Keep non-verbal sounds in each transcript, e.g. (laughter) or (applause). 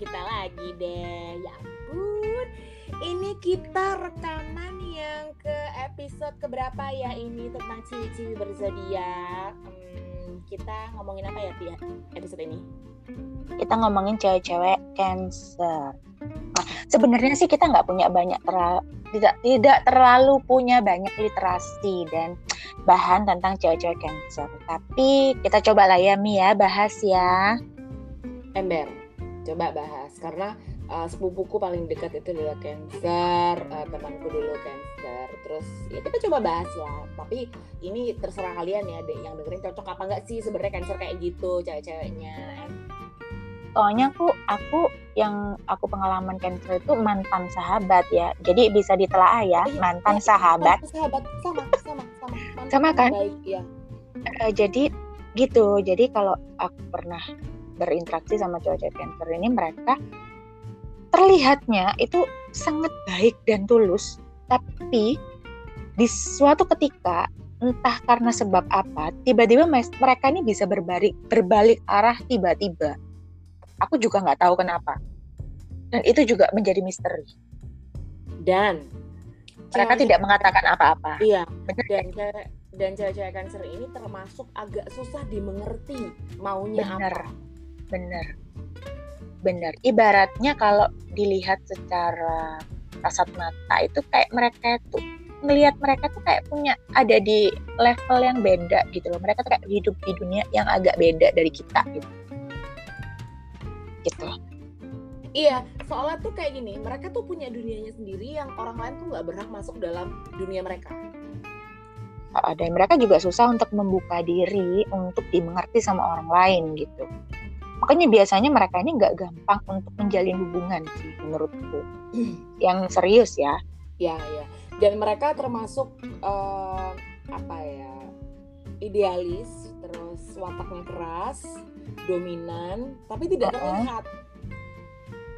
kita lagi deh. Ya ampun. Ini kita rekaman yang ke episode keberapa ya ini tentang ciwi-ciwi berzodiak. Hmm, kita ngomongin apa ya Tia episode ini? Kita ngomongin cewek-cewek Cancer. Nah, sebenarnya sih kita nggak punya banyak terlalu tidak tidak terlalu punya banyak literasi dan bahan tentang cewek-cewek Cancer. Tapi kita coba lah ya Mi ya bahas ya. Ember, coba bahas karena uh, sepupuku paling dekat itu adalah Cancer, uh, temanku dulu Cancer. Terus ya kita coba bahas ya. Tapi ini terserah kalian ya deh yang dengerin cocok apa enggak sih sebenarnya Cancer kayak gitu cewek-ceweknya. Soalnya aku aku yang aku pengalaman Cancer itu mantan sahabat ya. Jadi bisa ditelaah ya, Iya, mantan iya, sahabat. sahabat sama sama sama Mantan Sama kan? Baik, ya. Eh, jadi gitu. Jadi kalau aku pernah berinteraksi sama cewek-cewek Cancer ini mereka terlihatnya itu sangat baik dan tulus, tapi di suatu ketika entah karena sebab apa, tiba-tiba mereka ini bisa berbalik berbalik arah tiba-tiba. Aku juga nggak tahu kenapa. Dan itu juga menjadi misteri. Dan Mereka cewek- tidak mengatakan apa-apa. Iya, Bener dan cewek dan cewek-cewek Cancer ini termasuk agak susah dimengerti maunya Bener. apa. Bener. Bener. Ibaratnya kalau dilihat secara kasat mata itu kayak mereka tuh ngelihat mereka tuh kayak punya ada di level yang beda gitu loh. Mereka tuh kayak hidup di dunia yang agak beda dari kita gitu. Gitu. Iya, soalnya tuh kayak gini, mereka tuh punya dunianya sendiri yang orang lain tuh nggak berhak masuk dalam dunia mereka. Dan mereka juga susah untuk membuka diri untuk dimengerti sama orang lain gitu. Makanya biasanya mereka ini nggak gampang untuk menjalin hubungan sih menurutku. (clears throat) Yang serius ya. Ya, ya. Dan mereka termasuk eh, apa ya? Idealis, terus wataknya keras, dominan, tapi tidak Uh-uh. terlihat.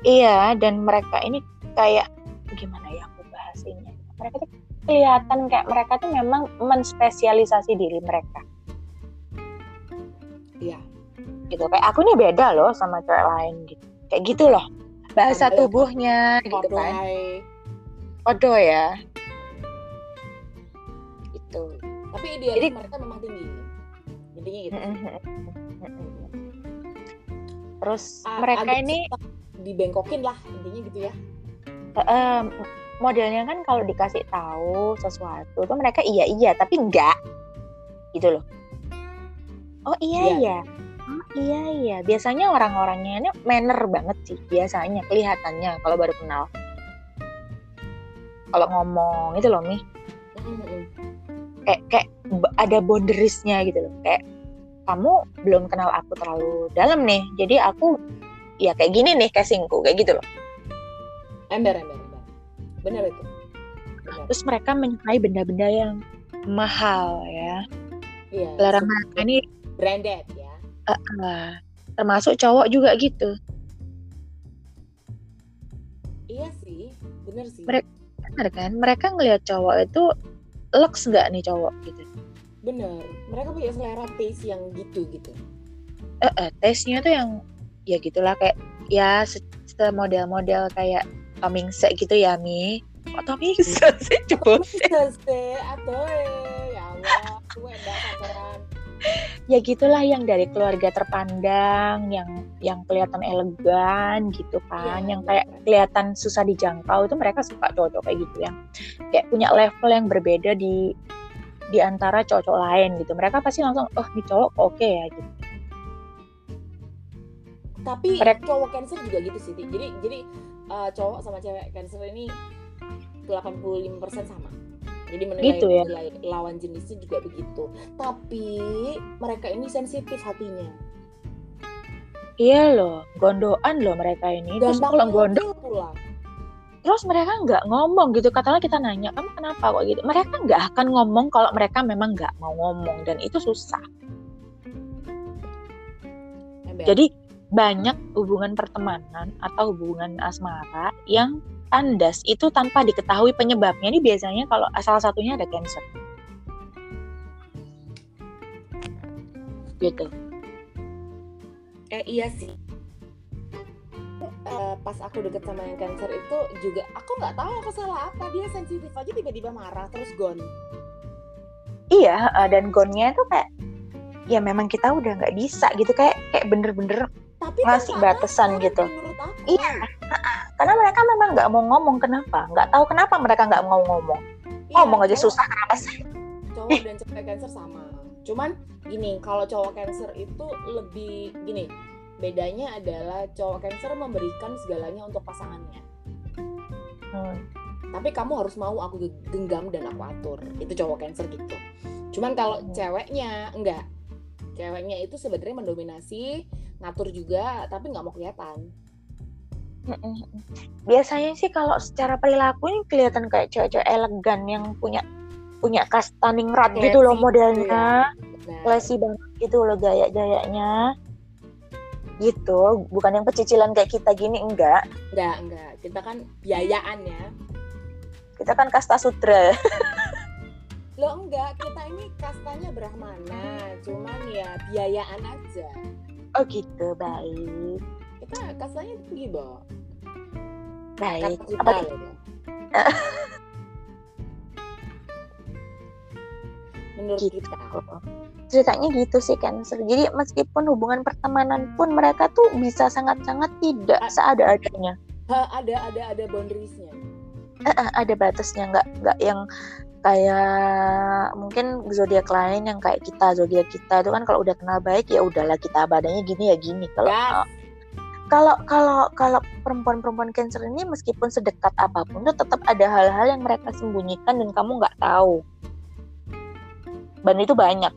Iya, dan mereka ini kayak gimana ya aku bahasanya? Mereka tuh kelihatan kayak mereka tuh memang menspesialisasi diri mereka. Iya. Gitu. Kayak aku nih beda loh sama cewek lain gitu. Kayak gitu loh. Bahasa Sampai tubuhnya gitu kan. Kodo ya. Gitu. Tapi idealis Jadi- mereka memang tinggi. Intinya gitu. Terus A- mereka agak ini dibengkokin lah intinya gitu ya. em, modelnya kan kalau dikasih tahu sesuatu tuh mereka iya iya tapi enggak gitu loh oh iya Iya. iya iya iya biasanya orang-orangnya ini manner banget sih biasanya kelihatannya kalau baru kenal kalau ngomong itu loh mi kayak kayak ada boundariesnya gitu loh kayak kamu belum kenal aku terlalu dalam nih jadi aku ya kayak gini nih casingku kayak gitu loh Ember, ember, ember. Bener itu. Bener. terus mereka menyukai benda-benda yang mahal ya Iya. mereka ini branded ya. Uh, termasuk cowok juga gitu Iya sih, bener sih. Mereka- benar kan mereka ngelihat cowok itu lux nggak nih cowok gitu Bener. Mereka punya selera taste yang gitu gitu. eh eh, taste-nya tuh yang ya gitulah kayak ya se- se- model-model kayak Tomingse gitu ya Mi kok Tomingse sih coba Sese atau ya Allah, gue enggak. Ya gitulah yang dari keluarga terpandang yang yang kelihatan elegan gitu kan Iya, yang kayak kelihatan susah dijangkau itu mereka suka cowok-cowok kayak gitu yang kayak punya level yang berbeda di di antara cowok-cowok lain gitu mereka pasti langsung oh nih cowok oke ya gitu Tapi Mereka- cowok cancer juga gitu sih. Jadi jadi uh, cowok sama cewek cancer ini 85% sama. Jadi menilai, Gitu ya? menilai lawan jenisnya juga begitu. Tapi mereka ini sensitif hatinya. iya loh gondoan loh mereka ini terus kalau gondok ilfil pula. terus mereka nggak ngomong gitu katakanlah kita nanya kamu kenapa kok gitu mereka nggak akan ngomong kalau mereka memang nggak mau ngomong dan itu susah Ember. Jadi banyak hubungan pertemanan atau hubungan asmara yang kandas itu tanpa diketahui penyebabnya. Ini biasanya kalau salah satunya ada cancer. Gitu. eh iya sih uh, pas aku deket sama yang cancer itu juga aku nggak tahu aku salah apa dia sensitif aja tiba-tiba marah terus gone iya uh, dan gonnya itu kayak ya memang kita udah nggak bisa gitu kayak kayak bener-bener tapi ngasih batasan gitu. iya. Karena mereka memang nggak mau ngomong kenapa? Nggak tahu kenapa mereka nggak mau ngomong. Iya, ngomong aja susah kenapa sih? cowok dan cewek cancer sama. Cuman gini kalau cowok cancer itu lebih gini bedanya adalah cowok cancer memberikan segalanya untuk pasangannya. Hmm. tapi kamu harus mau aku genggam dan aku atur. Itu cowok cancer gitu. Cuman kalau hmm. ceweknya enggak. Ceweknya itu sebenarnya mendominasi ngatur juga tapi nggak mau kelihatan. Biasanya sih kalau secara perilaku ini kelihatan kayak cewek-cewek elegan yang punya punya kastaning rat gitu loh modelnya. iya. classy banget gitu loh gaya-gayanya. Gitu bukan yang pecicilan kayak kita gini enggak. Enggak enggak. Kita kan biayaan ya. Kita kan kasta sutra. (laughs) Lo enggak. Kita ini kastanya brahmana cuman ya biayaan aja oh gitu. Baik. Kita kastanya tinggi bo. Baik. Apa (laughs) menurut gitu. kita ceritanya gitu sih cancer jadi meskipun hubungan pertemanan pun mereka tuh bisa sangat-sangat tidak A seada-adanya. Ada ada ada boundariesnya ada batasnya. Nggak nggak yang kayak mungkin zodiak lain yang kayak kita zodiak kita itu kan kalau udah kenal baik ya udahlah kita abadanya gini ya gini. Kalau yes. kalau kalau kalau perempuan-perempuan cancer ini meskipun sedekat apa pun tuh tetap ada hal-hal yang mereka sembunyikan dan kamu nggak tahu. Dan itu banyak.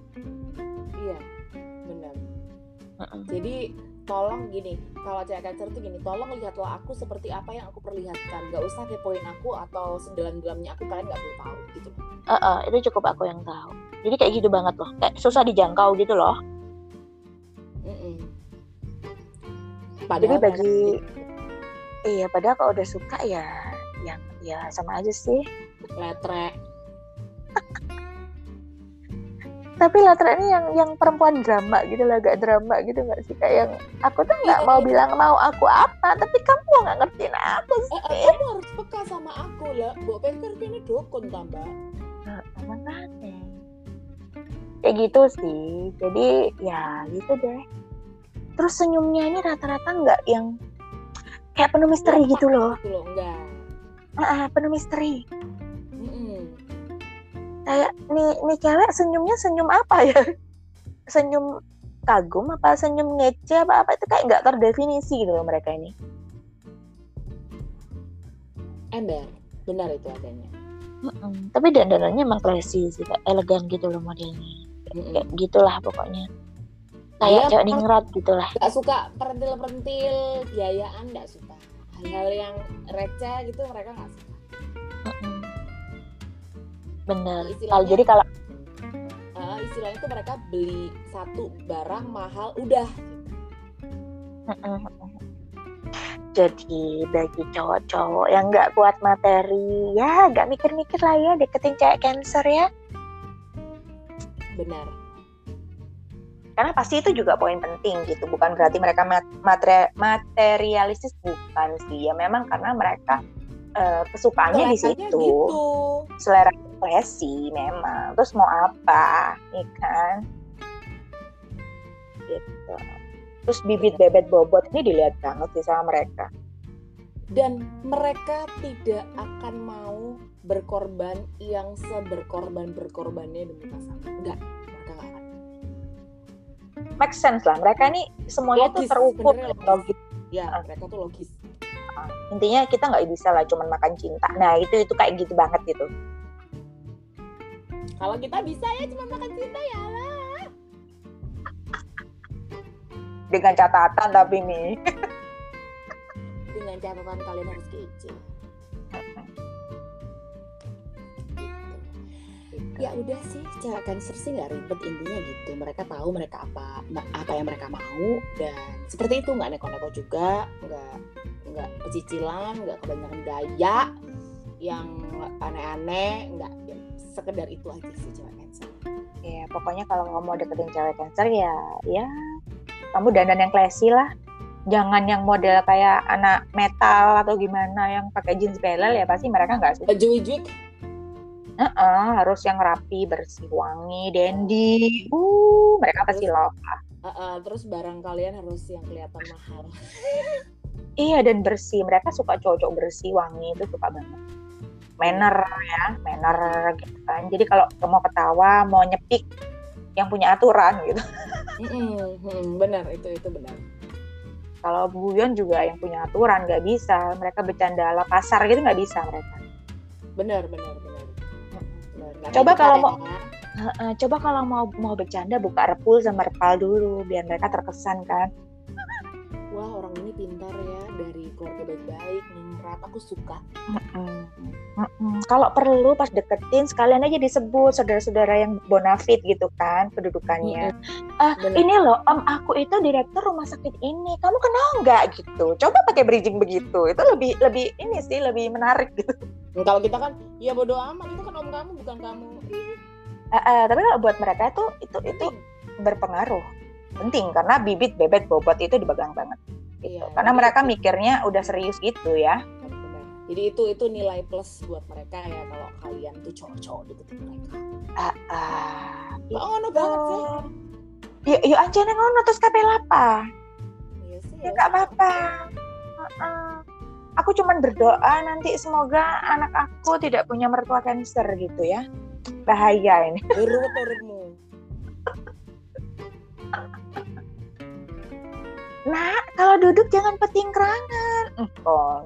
Jadi tolong gini kalau cewek cancer tuh gini tolong lihatlah aku seperti apa yang aku perlihatkan. Gak usah kepoin aku atau sedalam-dalamnya aku kalian gak perlu tahu gitu. Uh, uh, itu cukup aku yang tahu. Jadi kayak gitu banget loh kayak susah dijangkau gitu loh. Mm -mm. Padahal jadi bagi iya padahal kalau udah suka ya yang ya sama aja sih. Letre tapi Latra ini yang yang perempuan drama gitu lah gak drama gitu nggak sih? Kayak yang aku tuh nggak iya, mau iya. bilang mau aku apa tapi kamu nggak ngertiin aku eh, sih. eh, kamu harus peka sama aku lah. Bu Peter ini dukun tambah nah, makanya kayak gitu sih. Jadi ya gitu deh. Terus senyumnya ini rata-rata nggak yang kayak penuh misteri gitu loh. gitu loh enggak. Ah, penuh misteri kayak nih nih cewek senyumnya senyum apa ya? (laughs) Senyum kagum apa senyum ngece apa apa? Itu kayak nggak terdefinisi gitu loh mereka ini. Ember. Benar itu adanya. Mm-mm. tapi dandanannya emang classy sih kayak elegan gitu loh modelnya. Mm-mm. kayak gitulah pokoknya. Kayak ya, cewek ningrat gitulah. Nggak suka perentil-perentil biayaan nggak suka. Hal-hal yang receh gitu mereka nggak suka. Mm-mm bener kalau jadi kalau uh, istilahnya itu mereka beli satu barang mahal udah. Jadi bagi cowok-cowok yang nggak kuat materi ya nggak mikir-mikir lah ya deketin cewek cancer ya. Benar. Karena pasti itu juga poin penting gitu bukan berarti mereka materi materialistis bukan sih. Ya memang karena mereka uh, kesukaannya di situ. gitu. selera ekspresi memang. Terus mau apa nih kan? Gitu. Terus bibit bebet bobot ini dilihat banget sih sama mereka. Dan mereka tidak akan mau berkorban yang seberkorban berkorbannya demi pasangan. Enggak mereka nggak akan. Make sense lah. Mereka ini semuanya logis, tuh terukur logis. logis. Ya mereka tuh logis intinya kita nggak bisa lah cuman makan cinta. Nah itu itu kayak gitu banget gitu. Kalau kita bisa ya cuma makan cinta ya lah dengan catatan tapi nih dengan catatan kalian harus kece ya udah sih cewek cancer sih nggak ribet intinya gitu. Mereka tahu mereka apa apa yang mereka mau dan seperti itu. Nggak neko-neko juga nggak nggak pecicilan nggak kebanyakan gaya yang aneh-aneh. Nggak ya, sekedar itu aja sih cewek cancer. Ya pokoknya kalau kamu mau deketin cewek cancer ya ya kamu dandan yang classy lah. Jangan yang model kayak anak metal atau gimana yang pakai jeans belel ya pasti mereka nggak suka. Juik-juik. Uh -uh, harus yang rapi, bersih, wangi, dandy. Uh, mereka pasti love. Uh, uh, terus barang kalian harus yang kelihatan mahal. (laughs) iya dan bersih. Mereka suka cocok bersih, wangi itu suka banget. Manner ya, manner gitu kan. Jadi kalau mau ketawa, mau nyepik, yang punya aturan gitu. (laughs) Mm -mm, benar itu itu benar kalau guyon juga yang punya aturan nggak bisa mereka bercanda ala pasar gitu nggak bisa mereka benar benar benar, benar. coba kalau mau uh, coba kalau mau mau bercanda buka repul sama repal dulu biar mereka terkesan kan wah orang ini pintar ya dari keluarga baik-baik ningrat aku suka. Mm-mm. Mm-mm. kalau perlu pas deketin sekalian aja disebut saudara-saudara yang bonafit gitu kan kedudukannya. Mm-hmm. ah ini loh om aku itu direktur rumah sakit ini kamu kenal nggak? Gitu. Coba pakai bridging begitu. Itu lebih lebih ini sih lebih menarik gitu. Kalau kita kan ya bodo amat itu kan om kamu bukan kamu. Uh, uh, tapi kalau buat mereka itu itu itu berpengaruh penting karena bibit bebet bobot itu dipegang banget gitu. Iya, karena mereka itu. mikirnya udah serius gitu ya. Jadi itu itu nilai plus buat mereka ya kalau kalian tuh cowok-cowok deketin mereka. Ah, ah. Gitu. ngono banget sih. Ya, ya aja neng ngono terus kabeh apa? Iya sih. Ya nggak apa-apa. Uh, uh. Aku cuman berdoa nanti semoga anak aku tidak punya mertua cancer gitu ya. Bahaya ini. Urut urutmu. Nah, kalau duduk jangan peting kerangan. Oh.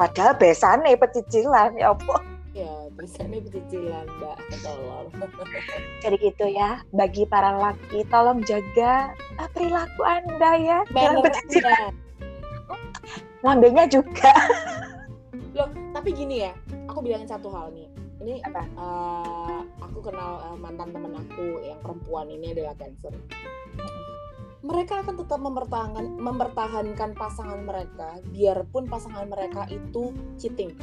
Padahal besane pecicilan ya apa? Ya, besane pecicilan, Mbak. Tolong. (laughs) Jadi gitu ya, bagi para laki tolong jaga ah, perilaku Anda ya. Jangan pecicilan. Lambenya juga. (laughs) Loh, tapi gini ya, aku bilangin satu hal nih. Ini apa? Uh, aku kenal uh, mantan temen aku yang perempuan ini adalah cancer mereka akan tetap mempertahankan mempertahankan pasangan mereka biarpun pasangan mereka itu cheating.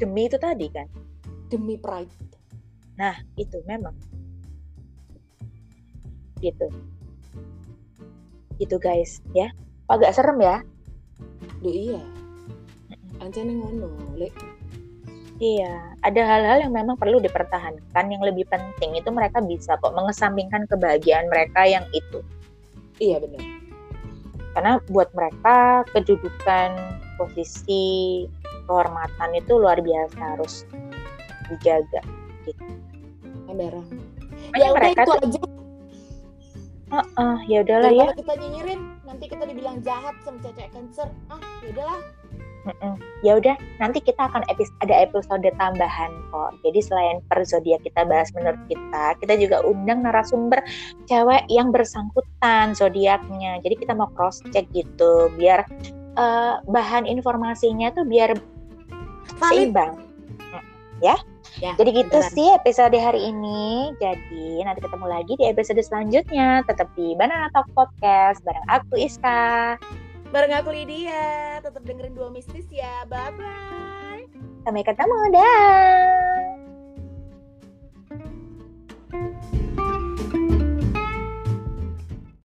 Demi itu tadi kan? Demi pride. Nah itu memang. Gitu. Gitu guys ya. Agak serem ya? Duh iya. Ancene ngono lek Iya, ada hal-hal yang memang perlu dipertahankan. Yang lebih penting itu mereka bisa kok mengesampingkan kebahagiaan mereka yang itu. Iya benar. Karena buat mereka kedudukan, posisi, kehormatan itu luar biasa harus dijaga. Gitu. Benar. Ya mereka itu tuh, aja. Uh, uh, ya udahlah ya. kita nyinyirin, nanti kita dibilang jahat sama cecek cancer. Ah, ya udahlah Mm-mm. Ya udah, nanti kita akan episode, ada episode tambahan kok. Jadi selain per zodiak kita bahas menurut kita, kita juga undang narasumber cewek yang bersangkutan zodiaknya. Jadi kita mau cross check gitu, biar uh, bahan informasinya tuh biar seimbang. Ya. Ya, Jadi gitu beneran. sih episode hari ini. Jadi nanti ketemu lagi di episode selanjutnya. Tetap di Banana Talk Podcast bareng aku Iska. Bareng aku Lydia. Tetap dengerin dua mistis ya. Bye bye. Sampai ketemu. Dah.